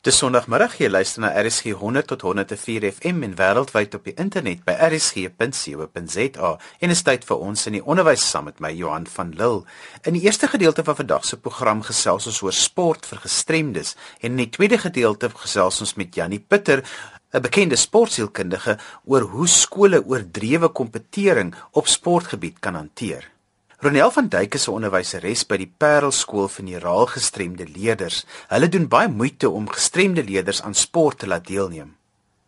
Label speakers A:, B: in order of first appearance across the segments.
A: Dis Sondagmiddag jy luister na RSG 100 tot 104 FM en wêreldwyd op die internet by rsg.co.za en is tyd vir ons in die onderwys saam met my Johan van Lille. In die eerste gedeelte van vandag se program gesels ons oor sport vir gestremdes en in die tweede gedeelte gesels ons met Jannie Pitter 'n bekende sportsielkundige oor hoe skole oordrewe kompetering op sportgebied kan hanteer. Ronel van Duyk is 'n onderwyseres by die Parel Skool vir neuraal gestremde leerders. Hulle doen baie moeite om gestremde leerders aan sport te laat deelneem.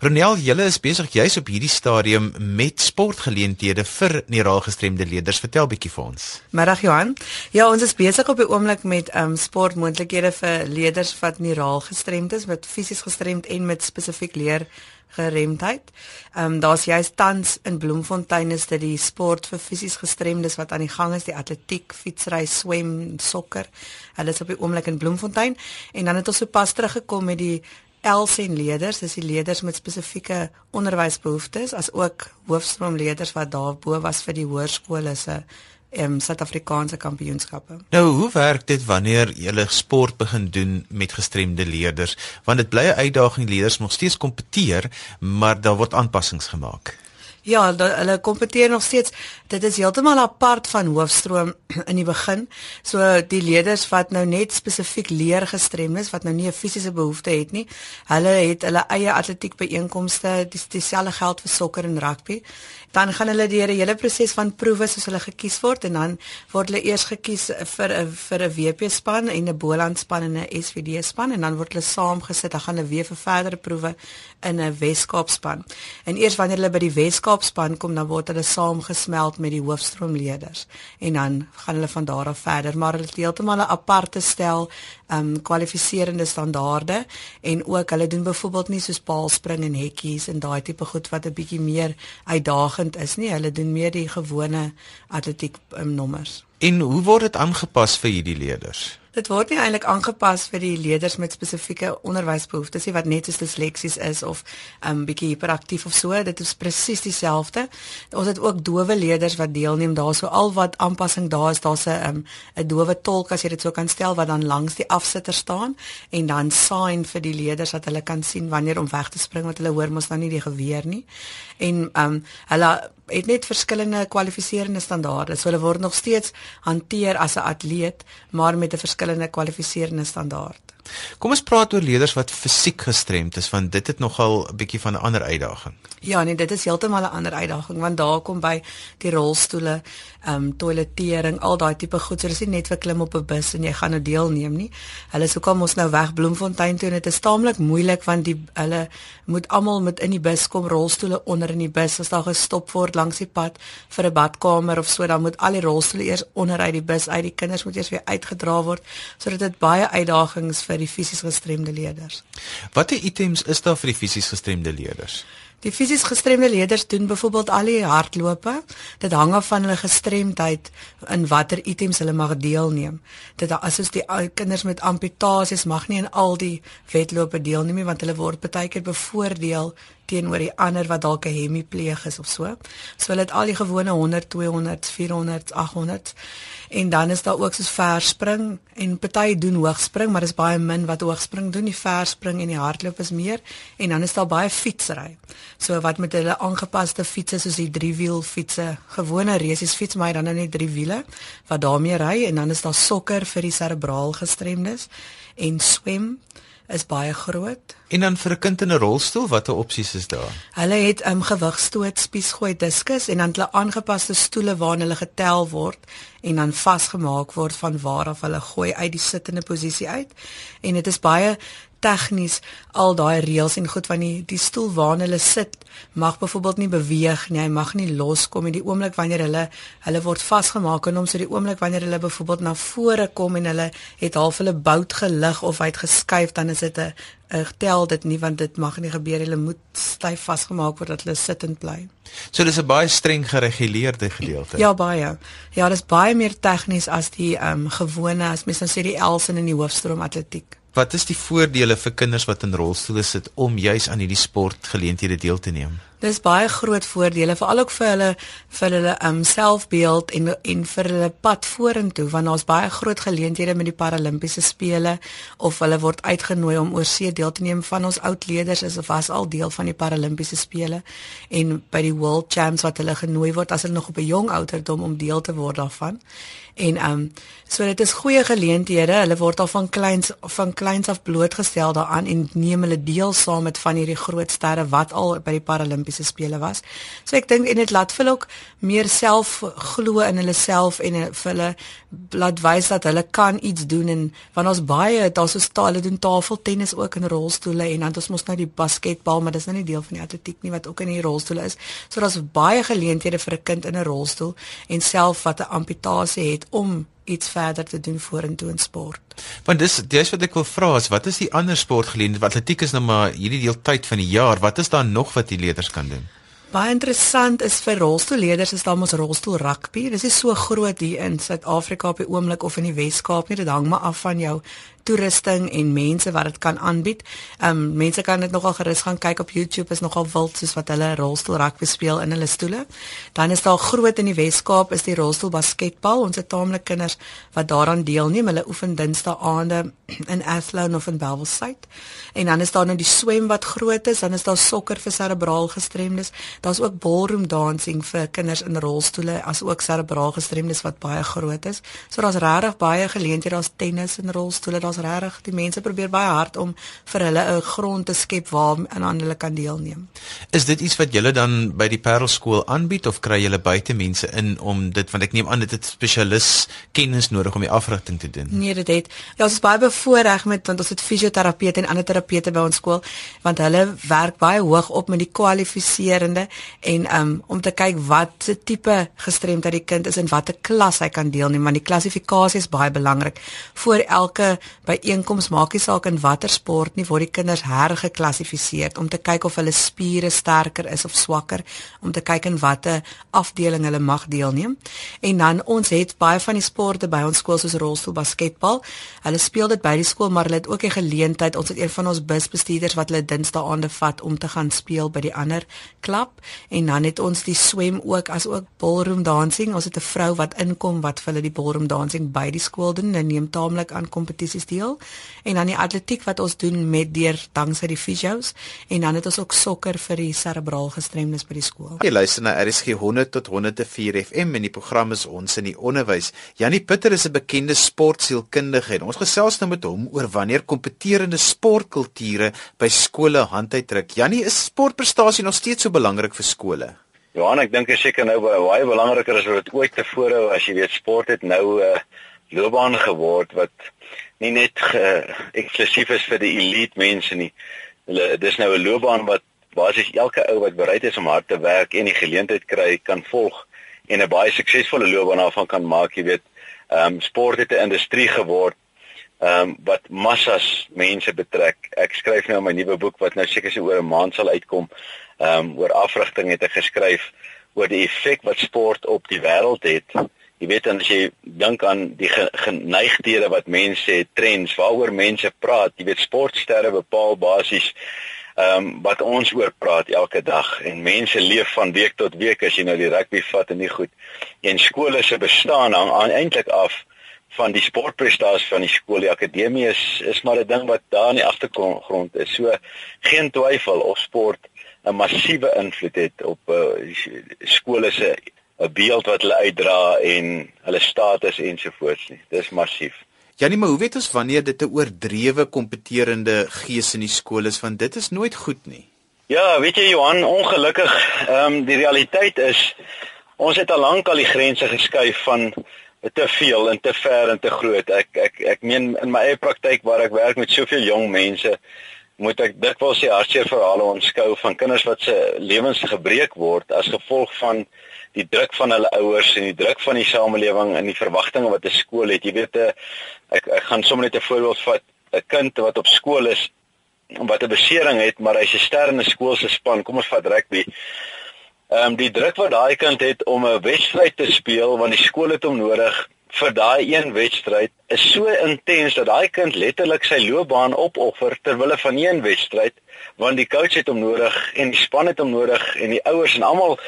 A: Ronel, julle is besig juis op hierdie stadium met sportgeleenthede vir neuraal gestremde leerders. Vertel bietjie vir ons.
B: Middag Johan. Ja, ons is besig op die oomblik met um sportmoontlikhede vir leerders wat neuraal gestremd is, met fisies gestremd en met spesifiek leer geremdheid. Ehm um, daar's juist tans in Bloemfontein is dit die sport vir fisies gestremdes wat aan die gang is, die atletiek, fietsry, swem, sokker. Hulle is op die oomblik in Bloemfontein en dan het ons sopas teruggekom met die Elsen leerders, dis die leerders met spesifieke onderwysbehoeftes as ook hoofstroomleerders wat daarbo was vir die hoërskole se ehm um, Suid-Afrikaanse kampioenskappe.
A: Nou, hoe werk dit wanneer jy sport begin doen met gestremde leerders? Want dit bly 'n uitdaging, leerders nog steeds kompeteer, maar daar word aanpassings gemaak.
B: Ja, da, hulle kompeteer nog steeds. Dit is heeltemal apart van hoofstroom in die begin. So die leerders wat nou net spesifiek leer gestremd is, wat nou nie 'n fisiese behoefte het nie, hulle het hulle eie atletiek byeenkomste, dis dieselfde geld vir sokker en rugby dan gaan hulle deur 'n hele proses van proewe soos hulle gekies word en dan word hulle eers gekies vir 'n vir 'n WP span en 'n Boland span en 'n SVD span en dan word hulle saamgesit dan gaan hulle weer vir verdere proewe in 'n Weskaap span. En eers wanneer hulle by die Weskaap span kom dan word hulle saamgesmelt met die hoofstroomleerders en dan gaan hulle van daar af verder. Maar hulle het heeltemal 'n aparte stel um kwalifiserende standaarde. En ook hulle doen byvoorbeeld nie soos paalspring en hekkies en daai tipe goed wat 'n bietjie meer uitdagend is nie. Hulle doen meer die gewone atletiek um, nommers.
A: En hoe word dit aangepas vir hierdie leerders
B: Dit word nie eintlik aangepas vir die leerders met spesifieke onderwysbehoeftes nie wat net soos disleksies is of 'n um, bietjie hiperaktief of so. Dit is presies dieselfde. Ons het ook dowe leerders wat deelneem daarso. Al wat aanpassing daar is, daar's 'n um, 'n dowe tolk as jy dit so kan stel wat dan langs die afsitter staan en dan sign vir die leerders dat hulle kan sien wanneer om weg te spring want hulle hoor mos nou nie die geweer nie. En ehm um, hulle het net verskillende kwalifiserende standaarde. So hulle word nog steeds hanteer as 'n atleet, maar met 'n verskillende kwalifiserende standaard.
A: Kom ons praat oor leerders wat fisiek gestremd is want dit het nogal 'n bietjie van 'n ander uitdaging.
B: Ja, nee, dit is heeltemal 'n ander uitdaging want daar kom by die rolstoele, ehm um, toiletering, al daai tipe goed. So dis nie net vir klim op 'n bus en jy gaan nou deelneem nie. Hulle sou kom ons nou weg Bloemfontein toe en dit is taamlik moeilik want die hulle moet almal met in die bus kom rolstoele onder in die bus as daar gestop word langs die pad vir 'n badkamer of so, dan moet al die rolstoele eers onder uit die bus uit. Die kinders moet eers weer uitgedra word. So dit baie uitdagings vir vir die fisies gestremde leerders.
A: Watter items is daar vir die fisies gestremde leerders?
B: Die fisies gestremde leerders doen byvoorbeeld al die hardlope. Dit hang af van hulle gestremdheid in watter items hulle mag deelneem. Dit as ons die kinders met amputasies mag nie in al die wedlope deelneem nie want hulle word baie keer bevoordeel teenoor die ander wat dalk 'n hemipleeg is of so. So hulle het al die gewone 100, 200, 400, 800 en dan is daar ook soos verspring en party doen hoogspring, maar dis baie min wat hoogspring doen. Die verspring en die hardloop is meer en dan is daar baie fietsry. So wat met hulle aangepaste fietses soos die driewiel fietses, gewone resies fiets maar dan nou net drie wiele wat daarmee ry en dan is daar sokker vir die serebraal gestremdes en swem is baie groot.
A: En dan vir 'n kind in 'n rolstoel, watter opsies is daar?
B: Hulle het 'n um, gewigstoot, spiesgooi diskus en dan hulle aangepaste stoele waarin hulle getel word en dan vasgemaak word van waar af hulle gooi uit die sittende posisie uit. En dit is baie tegnies al daai reëls en goed van die die stoel waarna hulle sit mag byvoorbeeld nie beweeg nie, hy mag nie loskom in die oomblik wanneer hulle hulle word vasgemaak en hom so die oomblik wanneer hulle byvoorbeeld na vore kom en hulle het half hulle bout gelig of hy het geskuif dan is dit 'n tel dit nie want dit mag nie gebeur hulle moet styf vasgemaak word dat hulle sittend bly.
A: So dis 'n baie streng gereguleerde gedeelte.
B: Ja baie. Ja, dis baie meer tegnies as die ehm um, gewone as mens dan sê die Elsen in die hoofstroom atletiek.
A: Wat is die voordele vir kinders wat in rolstoele sit om juis aan hierdie sportgeleenthede deel te neem?
B: Dis baie groot voordele veral ook vir hulle vir hulle um selfbeeld en en vir hulle pad vorentoe want daar's baie groot geleenthede met die paralimpiese spele of hulle word uitgenooi om oorsee deel te neem van ons oud leerders is of was al deel van die paralimpiese spele en by die world champs wat hulle genooi word as hulle nog op 'n jong ouderdom om deel te word daarvan. En um so dit is goeie geleenthede hulle word al van kleins van kleins af blootgestel daaraan en neem hulle deel saam met van hierdie groot sterre wat al by die paralimpiese spele was. So ek dink en dit laat hulle ook meer self glo in hulle self en vir hulle laat wys dat hulle kan iets doen en want ons baie daar's so hulle doen tafeltennis ook in rolstoele en dan ons mos nou die basketbal maar dis nou nie deel van die atletiek nie wat ook in die rolstoele is. So daar's baie geleenthede vir 'n kind in 'n rolstoel en self wat 'n amputasie het om iets verder te doen vorentoe in sport.
A: Want dis dis wat ek wil vra is wat is die ander sportgeleenthede? Atletiek is nou maar hierdie deel tyd van die jaar. Wat is daar nog wat die leerders kan doen?
B: Baie interessant is vir rolstoelleerders is daar mos rolstoel rugby. Dis is so groot hier in Suid-Afrika op die oomblik of in die Wes-Kaap nie. Dit hang maar af van jou toerusting en mense wat dit kan aanbied. Ehm um, mense kan dit nogal gerus gaan kyk op YouTube is nogal wild soos wat hulle rolstoel rugby speel in hulle stoele. Dan is daar groot in die Wes-Kaap is die rolstoel basketbal. Ons het taamlik kinders wat daaraan deelneem. Hulle oefen Dinsdae aande in Athlone of in Belwelside. En dan is daar nou die swem wat groot is, dan is daar sokker vir serebraal gestremdes. Daar's ook ballroom dancing vir kinders in rolstoele as ook serebraal gestremdes wat baie groot is. So daar's regtig baie geleenthede, daar's tennis in rolstoele. Daar ons regtig die mense probeer baie hard om vir hulle 'n grond te skep waar aan hulle kan deelneem.
A: Is dit iets wat julle dan by die Parelskool aanbied of kry julle buite mense in om dit want ek neem aan dit het spesialis kennis nodig om die afrigting te doen?
B: Nee, dit het. Ja, ons is baie bevoordeel met want ons het fisioterapeute en ander terapeute by ons skool want hulle werk baie hoog op met die kwalifiserende en um, om te kyk wat se tipe gestremdheid die kind is en watter klas hy kan deelneem want die klassifikasie is baie belangrik. Voor elke by einkoms maak nie saak in watter sport nie word die kinders hergeklassifiseer om te kyk of hulle spiere sterker is of swakker om te kyk in watter afdeling hulle mag deelneem. En dan ons het baie van die sporte by ons skool soos rolstoel basketbal. Hulle speel dit by die skool maar hulle het ook 'n geleentheid ons het een van ons busbestuurders wat hulle dinsdae aande vat om te gaan speel by die ander klub. En dan het ons die swem ook as ook ballroom dancing. Ons het 'n vrou wat inkom wat vir hulle die ballroom dancing by die skool doen. En neem taamlik aan kompetisies deel en dan die atletiek wat ons doen met deur danksy die fisios en dan het ons ook sokker vir die serebraal gestremdes by die skool.
A: Jy luister na RSG 100 tot 104 FM en die program is ons in die onderwys. Janie Pieter is 'n bekende sportsielkundige en ons gesels nou met hom oor wanneer kompeterende sportkulture by skole handuitdruk. Janie, is sportprestasie nog steeds so belangrik vir skole?
C: Johan, ek dink dit is seker nou baie belangriker as wat dit ooit tevore as jy weet sport het nou 'n uh, loopbaan geword wat nie net eksklusief is vir die elite mense nie. Hulle dis nou 'n loopbaan wat basies elke ou wat bereid is om hard te werk en die geleentheid kry kan volg en 'n baie suksesvolle loopbaan daarvan kan maak, jy weet. Ehm um, sport het 'n industrie geword ehm um, wat massas mense betrek. Ek skryf nou my nuwe boek wat nou seker so oor 'n maand sal uitkom. Ehm um, oor afrigting het ek geskryf oor die effek wat sport op die wêreld het jy weet dan as jy dink aan die geneigthede wat mense het, trends, waaroor mense praat, jy weet sportsterre bepaal basies ehm um, wat ons oor praat elke dag en mense leef van week tot week as jy nou die rugby vat en nie goed. En skole se bestaan hang eintlik af van die sportprestasie van die skool. Die akademie is is maar 'n ding wat daar in die agtergrond is. So geen twyfel of sport 'n massiewe invloed het op uh, skole se 'n beeld wat hulle uitdra en hulle status ensovoorts nie. Dis massief.
A: Janie, maar hoe weet ons wanneer dit 'n oordrewe kompeterende gees in die skool is want dit is nooit goed nie.
C: Ja, weet jy Johan, ongelukkig, ehm um, die realiteit is ons het al lank al die grense geskuif van te veel en te ver en te groot. Ek ek ek meen in my eie praktyk waar ek werk met soveel jong mense, moet ek dikwels die hartseer verhale onskou van kinders wat se lewens gebreek word as gevolg van die druk van hulle ouers en die druk van die samelewing en die verwagtinge wat 'n skool het. Jy weet eh, ek ek gaan sommer net 'n voorbeeld vat. 'n Kind wat op skool is wat 'n besering het, maar hy's 'n ster in 'n skool se span. Kom ons vat rugby. Ehm um, die druk wat daai kind het om 'n wedstryd te speel want die skool het hom nodig vir daai een wedstryd is so intens dat daai kind letterlik sy loopbaan opoffer ter wille van een wedstryd want die coach het hom nodig en die span het hom nodig en die ouers en almal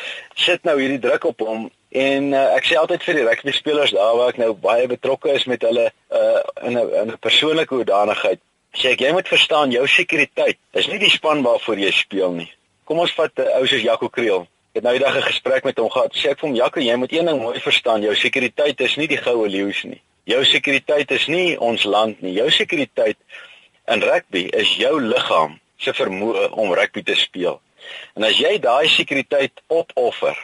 C: sit nou hierdie druk op hom. En uh, ek sê altyd vir die rugby spelers daar waar ek nou baie betrokke is met hulle uh, in 'n in 'n persoonlike hoedanigheid sê ek jy moet verstaan jou sekuriteit is nie die span waarvoor jy speel nie. Kom ons vat 'n uh, ou soos Jaco Kriel het nou eendag 'n gesprek met hom gehad. Sê ek vir hom, "Jaco, jy moet een ding mooi verstaan. Jou sekuriteit is nie die goue leeu's nie. Jou sekuriteit is nie ons land nie. Jou sekuriteit in rugby is jou liggaam se vermoë om rugby te speel. En as jy daai sekuriteit opoffer,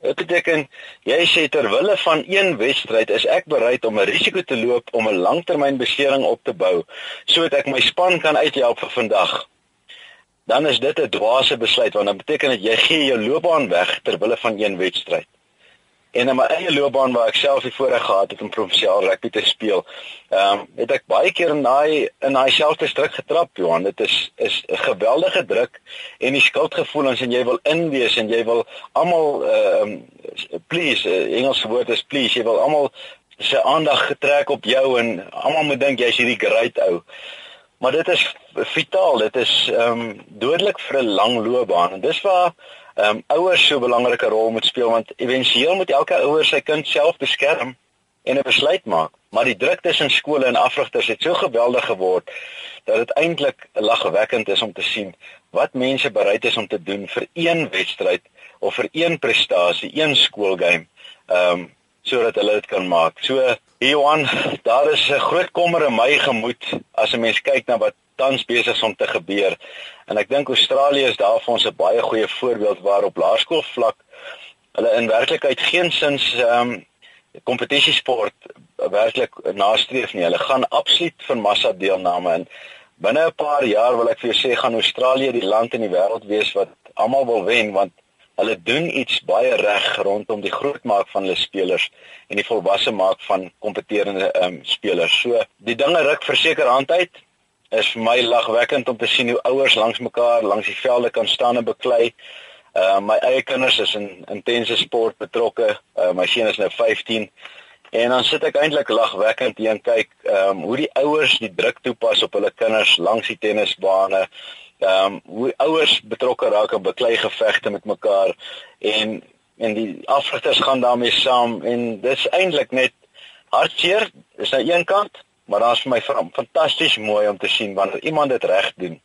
C: dit beteken jy sê ter wille van een wedstryd is ek bereid om 'n risiko te loop om 'n langtermynbesering op te bou sodat ek my span kan uithelp vir vandag dan is dit 'n dwaase besluit want dan beteken dit jy gee jou loopbaan weg ter wille van een wedstryd. En in my eie loopbaan waar ek self die voorreg gehad het om provinsiaal rugby te speel, ehm um, het ek baie keer in daai in daai selfde druk getrap, Johan. Dit is is 'n geweldige druk en die skuldgevoelens en jy wil inwees en jy wil almal ehm um, please, uh, Engelse woord is please, jy wil almal se aandag getrek op jou en almal moet dink jy's hierdie great ou. Maar dit is vitaal, dit is ehm um, dodelik vir 'n lang loopbaan en dis waar ehm um, ouers so 'n belangrike rol moet speel want éventueel moet elke ouer sy kind self beskerm en 'n besluit maak. Maar die druk tussen skole en afrigters het so geweldig geword dat dit eintlik lagwekkend is om te sien wat mense bereid is om te doen vir een wedstryd of vir een prestasie, een skoolgame. Ehm um, sodat hulle dit kan maak. So Johan, daar is 'n groot kommer in my gemoed as 'n mens kyk na wat tans besig is om te gebeur. En ek dink Australië is daar vir ons 'n baie goeie voorbeeld waar op laerskoolvlak hulle in werklikheid geensins ehm um, kompetisiesport werklik nastreef nie. Hulle gaan absoluut vir massa deelname en binne 'n paar jaar wil ek vir jou sê gaan Australië die land in die wêreld wees wat almal wil wen want Hulle doen iets baie reg rondom die grootmaak van hulle spelers en die volwasse maak van kompeterende um, spelers. So die dinge ruk verseker hand uit. Is vir my lagwekkend om te sien hoe ouers langs mekaar langs die velde kan staan en beklei. Uh my eie kinders is in intense sport betrokke. Uh my seun is nou 15 en dan sit ek eintlik lagwekkend hier en kyk ehm um, hoe die ouers die druk toepas op hulle kinders langs die tennisbane ehm um, hoe ouers betrokke raak aan beklei gevegte met mekaar en en die afrigters gaan daarmee saam en dis eintlik net hartseer is aan een kant maar daar's vir my fantasties mooi om te sien wanneer iemand dit reg doen.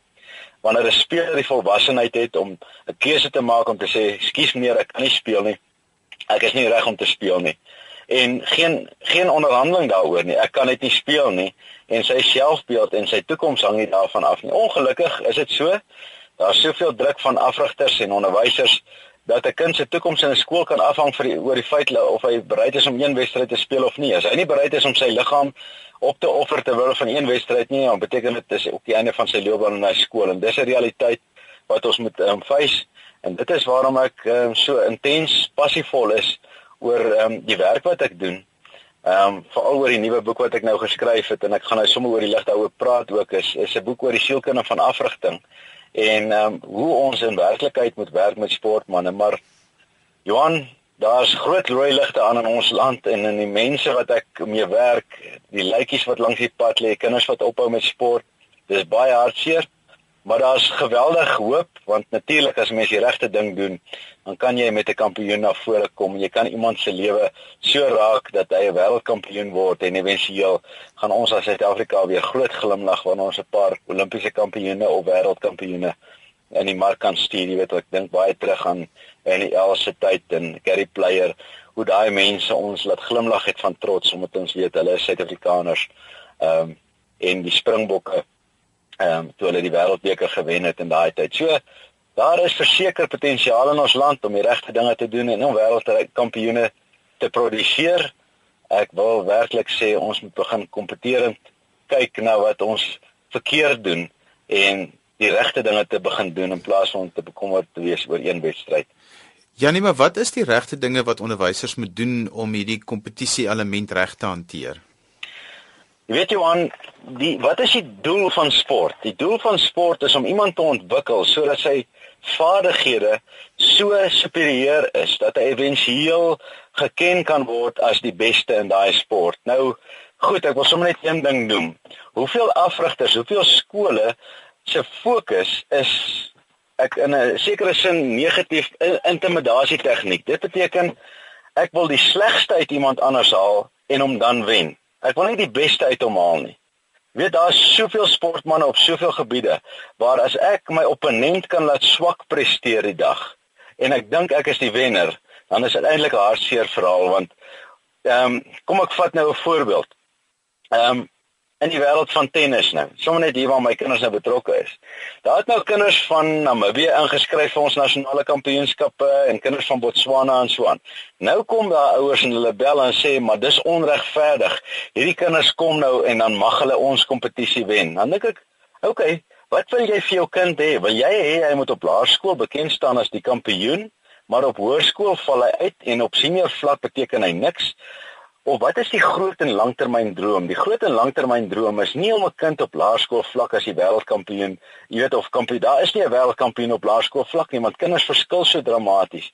C: Wanneer 'n speler die volwassenheid het om 'n keuse te maak om te sê skus meneer ek kan nie speel nie. Ek is nie reg om te speel nie en geen geen onderhandeling daaroor nie. Ek kan dit nie speel nie en sy selfbeeld en sy toekoms hang nie daarvan af nie. Ongelukkig is dit so. Daar's soveel druk van afrigters en onderwysers dat 'n kind se toekoms in 'n skool kan afhang vir die, oor die feit of hy bereid is om een wedstryd te speel of nie. As hy nie bereid is om sy liggaam op te offer ter wille van een wedstryd nie, dan beteken dit dis op die einde van sy loopbaan in hy skool en dis 'n realiteit wat ons moet um, face en dit is waarom ek um, so intens passievol is oor ehm um, die werk wat ek doen. Ehm um, veral oor die nuwe boek wat ek nou geskryf het en ek gaan nou sommer oor die lig daaroor praat ook is is 'n boek oor die sielkunde van afrigting en ehm um, hoe ons in werklikheid moet werk met sportmense maar Johan Daar's groot rooi ligte aan in ons land en in die mense wat ek mee werk, die lytjies wat langs die pad lê, kinders wat ophou met sport. Dis baie hartseer, maar daar's geweldig hoop want natuurlik as mens die regte ding doen, dan kan jy met 'n kampioen na vore kom. Jy kan iemand se lewe so raak dat hy 'n wêreldkampioen word en eventueel gaan ons as Suid-Afrika weer groot glimlag wanneer ons 'n paar Olimpiese kampioene of wêreldkampioene in die mark kan stuur. Jy weet ek dink baie terug aan in die Else tyd en Gary Player hoe daai mense ons laat glimlag het van trots omdat ons weet hulle is Suid-Afrikaners. Ehm um, en die Springbokke ehm um, toe hulle die wêreldbeker gewen het in daai tyd. So daar is verseker potensiaal in ons land om die regte dinge te doen en om wêreldkampioene te produseer. Ek wil werklik sê ons moet begin kompeterend kyk na wat ons verkeerd doen en die regte dinge te begin doen in plaas van om te bekommerd te wees oor een wedstryd.
A: Janie, maar wat is die regte dinge wat onderwysers moet doen om hierdie kompetisie element reg te hanteer?
C: Jy weet Johan, die wat is die doel van sport? Die doel van sport is om iemand te ontwikkel sodat sy vaardighede so superieur is dat hy éventueel geken kan word as die beste in daai sport. Nou goed, ek wil sommer net een ding noem. Hoeveel afrigters, hoeveel skole se fokus is ek in 'n sekere sin negatief intimidasie tegniek. Dit beteken ek wil die slegste uit iemand anders haal en hom dan wen. Ek wil nie die beste uit hom haal nie. Weet daar's soveel sportmense op soveel gebiede waar as ek my opponent kan laat swak presteer die dag en ek dink ek is die wenner, dan is dit eintlik 'n hartseer verhaal want ehm um, kom ek vat nou 'n voorbeeld. Ehm um, in die wêreld van tennis nou. Sommige net hier waar my kinders nou betrokke is. Daar het nou kinders van Namibië ingeskryf vir ons nasionale kampioenskappe en kinders van Botswana en so aan. Nou kom daar ouers en hulle bel en sê maar dis onregverdig. Hierdie kinders kom nou en dan mag hulle ons kompetisie wen. Dan dink ek, okay, wat wil jy vir jou kind hê? Wil jy hê hy moet op laerskool bekend staan as die kampioen, maar op hoërskool val hy uit en op senior vlak beteken hy niks? Of wat is die groot en langtermyndroom? Die groot en langtermyndroom is nie om 'n kind op laerskool vlak as die wêreldkampioen, jy weet of kampioen, daar is nie 'n wêreldkampioen op laerskool vlak nie, want kinders verskil so dramaties.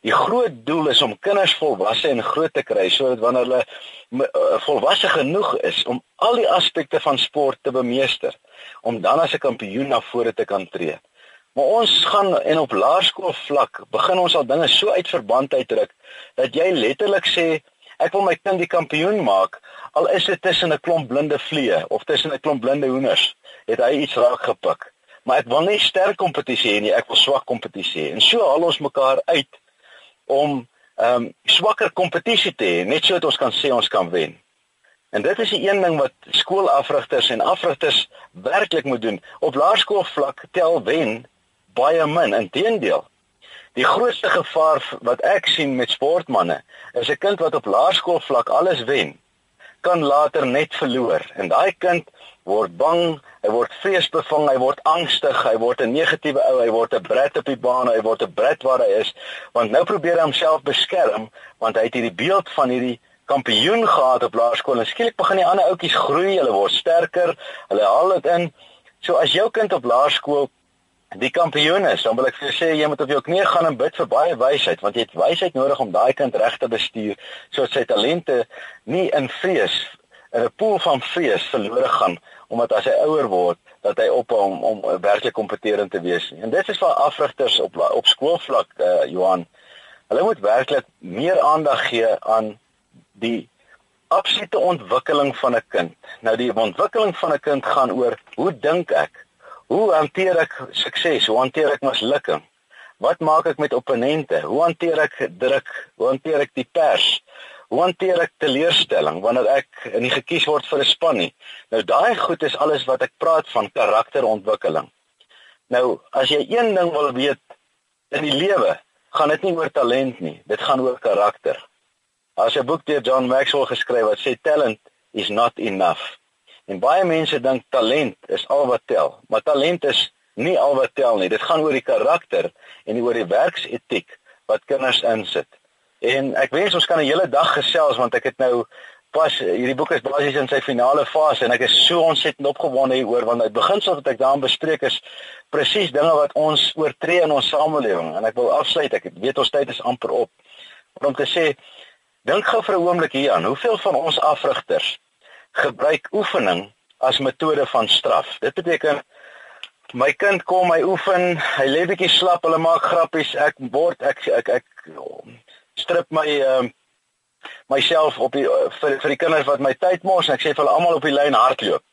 C: Die groot doel is om kinders volwasse en groot te kry sodat wanneer hulle uh, volwasse genoeg is om al die aspekte van sport te bemeester, om dan as 'n kampioen na vore te kan tree. Maar ons gaan en op laerskool vlak begin ons al dinge so uit verband uitdruk dat jy letterlik sê Ek wil my kind die kampioen maak al is dit tussen 'n klomp blinde vliee of tussen 'n klomp blinde hoenders. Het hy iets raak gepik. Maar ek wil nie sterk kompetisie hê nie, ek wil swak kompetisie hê. En so haal ons mekaar uit om ehm um, swakker kompetisie te hê, net sodat ons kan sê ons kan wen. En dit is die een ding wat skoolafrigters en afrigters werklik moet doen. Op laerskoolvlak tel wen baie min. Inteendeel, Die grootste gevaar wat ek sien met sportmense is 'n kind wat op laerskoolvlak alles wen, kan later net verloor. En daai kind word bang, hy word vreesbevang, hy word angstig, hy word 'n negatiewe ou, hy word 'n brat op die baan, hy word 'n brat waar hy is, want nou probeer hy homself beskerm want hy het hierdie beeld van hierdie kampioen gehad op laerskool en skielik begin die ander ouetjies groei, hulle word sterker, hulle haal dit in. So as jou kind op laerskool die kampioen is, dan wil ek vir jou sê jy moet op jou knieë gaan en bid vir baie wysheid want jy het wysheid nodig om daai kind reg te bestuur sodat sy talente nie in vrees in 'n pool van vrees verlore gaan omdat as hy ouer word dat hy op hom om, om werklik kompeterend te wees. En dit is vir afrigters op op skoolvlak uh, Johan. Hulle moet werklik meer aandag gee aan die absolute ontwikkeling van 'n kind. Nou die ontwikkeling van 'n kind gaan oor hoe dink ek? Hoe hanteer ek sukses? Hoe hanteer ek mislukking? Wat maak ek met opponente? Hoe hanteer ek druk? Hoe hanteer ek die pers? Hoe hanteer ek teleurstelling wanneer ek nie gekies word vir 'n span nie? Nou daai goed is alles wat ek praat van karakterontwikkeling. Nou, as jy een ding wil weet in die lewe, gaan dit nie oor talent nie, dit gaan oor karakter. As 'n boek deur John Maxwell geskryf wat sê talent is not enough. En baie mense dink talent is al wat tel, maar talent is nie al wat tel nie. Dit gaan oor die karakter en oor die werksetiek wat kinders insit. En ek wens ons kan 'n hele dag gesels want ek het nou pas hierdie boek is basies in sy finale fase en ek is so ontsettend opgewonde hieroor want uit beginsel wat ek daarin bespreek is presies dinge wat ons oortree in ons samelewing en ek wil afsluit ek weet ons tyd is amper op om te sê dink gou vir 'n oomblik hieraan hoeveel van ons afrigters gebruik oefening as metode van straf. Dit beteken my kind kom my oefen, hy lê bietjie slap, hulle maak grappies, ek word ek ek ek, strip my ehm uh, myself op die vir vir die kinders wat my tyd mors en ek sê vir hulle almal op die lyn hardloop.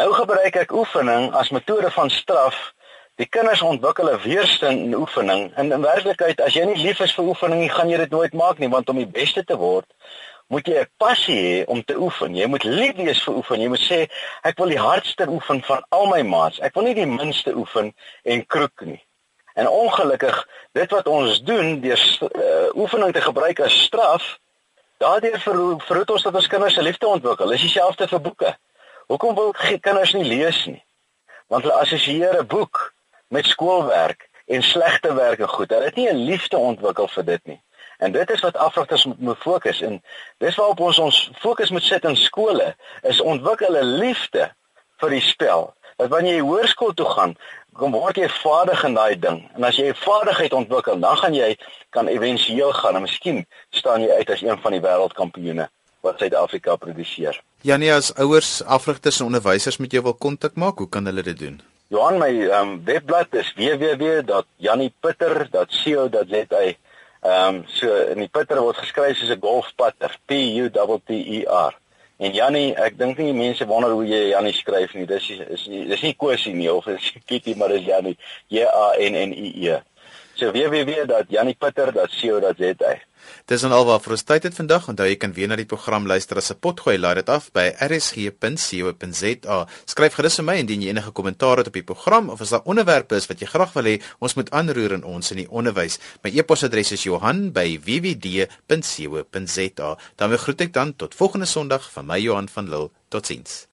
C: Nou gebruik ek oefening as metode van straf. Die kinders ontwikkel 'n weerstand in oefening. En in werklikheid as jy nie lief is vir oefening nie, gaan jy dit nooit maak nie want om die beste te word moet jy 'n passie hê om te oefen. Jy moet lief wees vir oefen. Jy moet sê ek wil die hardste oefen van al my maats. Ek wil nie die minste oefen en kroek nie. En ongelukkig, dit wat ons doen deur uh, oefening te gebruik as straf, daardeur verhoed ons dat ons kinders se liefde ontwikkel. Dis dieselfde vir boeke. Hoekom wil kinders nie lees nie? Want hulle assosieer 'n boek met skoolwerk en slegte werk en goed. Hulle het nie 'n liefde ontwikkel vir dit nie. En dit is wat afrigters moet, moet fokus en dis waarop ons ons fokus moet sit in skole is ontwikkel 'n liefde vir die spel. Dat wanneer jy hoërskool toe gaan, kom word jy vaardig in daai ding. En as jy 'n vaardigheid ontwikkel, dan gaan jy kan éventueel gaan en miskien staan jy uit as een van die wêreldkampioene wat Suid-Afrika produseer.
A: Janie as ouers, afrigters en onderwysers met jou wil kontak maak, hoe kan hulle dit doen?
C: Johan my um, webblad is www.janniepitter.co.za. Ehm um, so in die pitter word geskryf soos 'n golfputter, P U T T E R. En Jannie, ek dink nie mense wonder hoe jy Jannie skryf nie. Dis is dis nie Kosie nie of is Kitty, maar dis Jannie. J A N N I E. So www.janniepitter.co.za.
A: Dis dan alwaar vir ons tyd het vandag. Onthou jy kan weer na die program luister as 'n potgooi. Laai dit af by rsg.co.za. Skryf gerus vir my indien jy enige kommentaar het op die program of as daar onderwerpe is wat jy graag wil hê ons moet aanroer in ons in die onderwys. My e-posadres is Johan@wwd.co.za. Dan groet ek dan tot volgende Sondag van my Johan van Lille. Totsiens.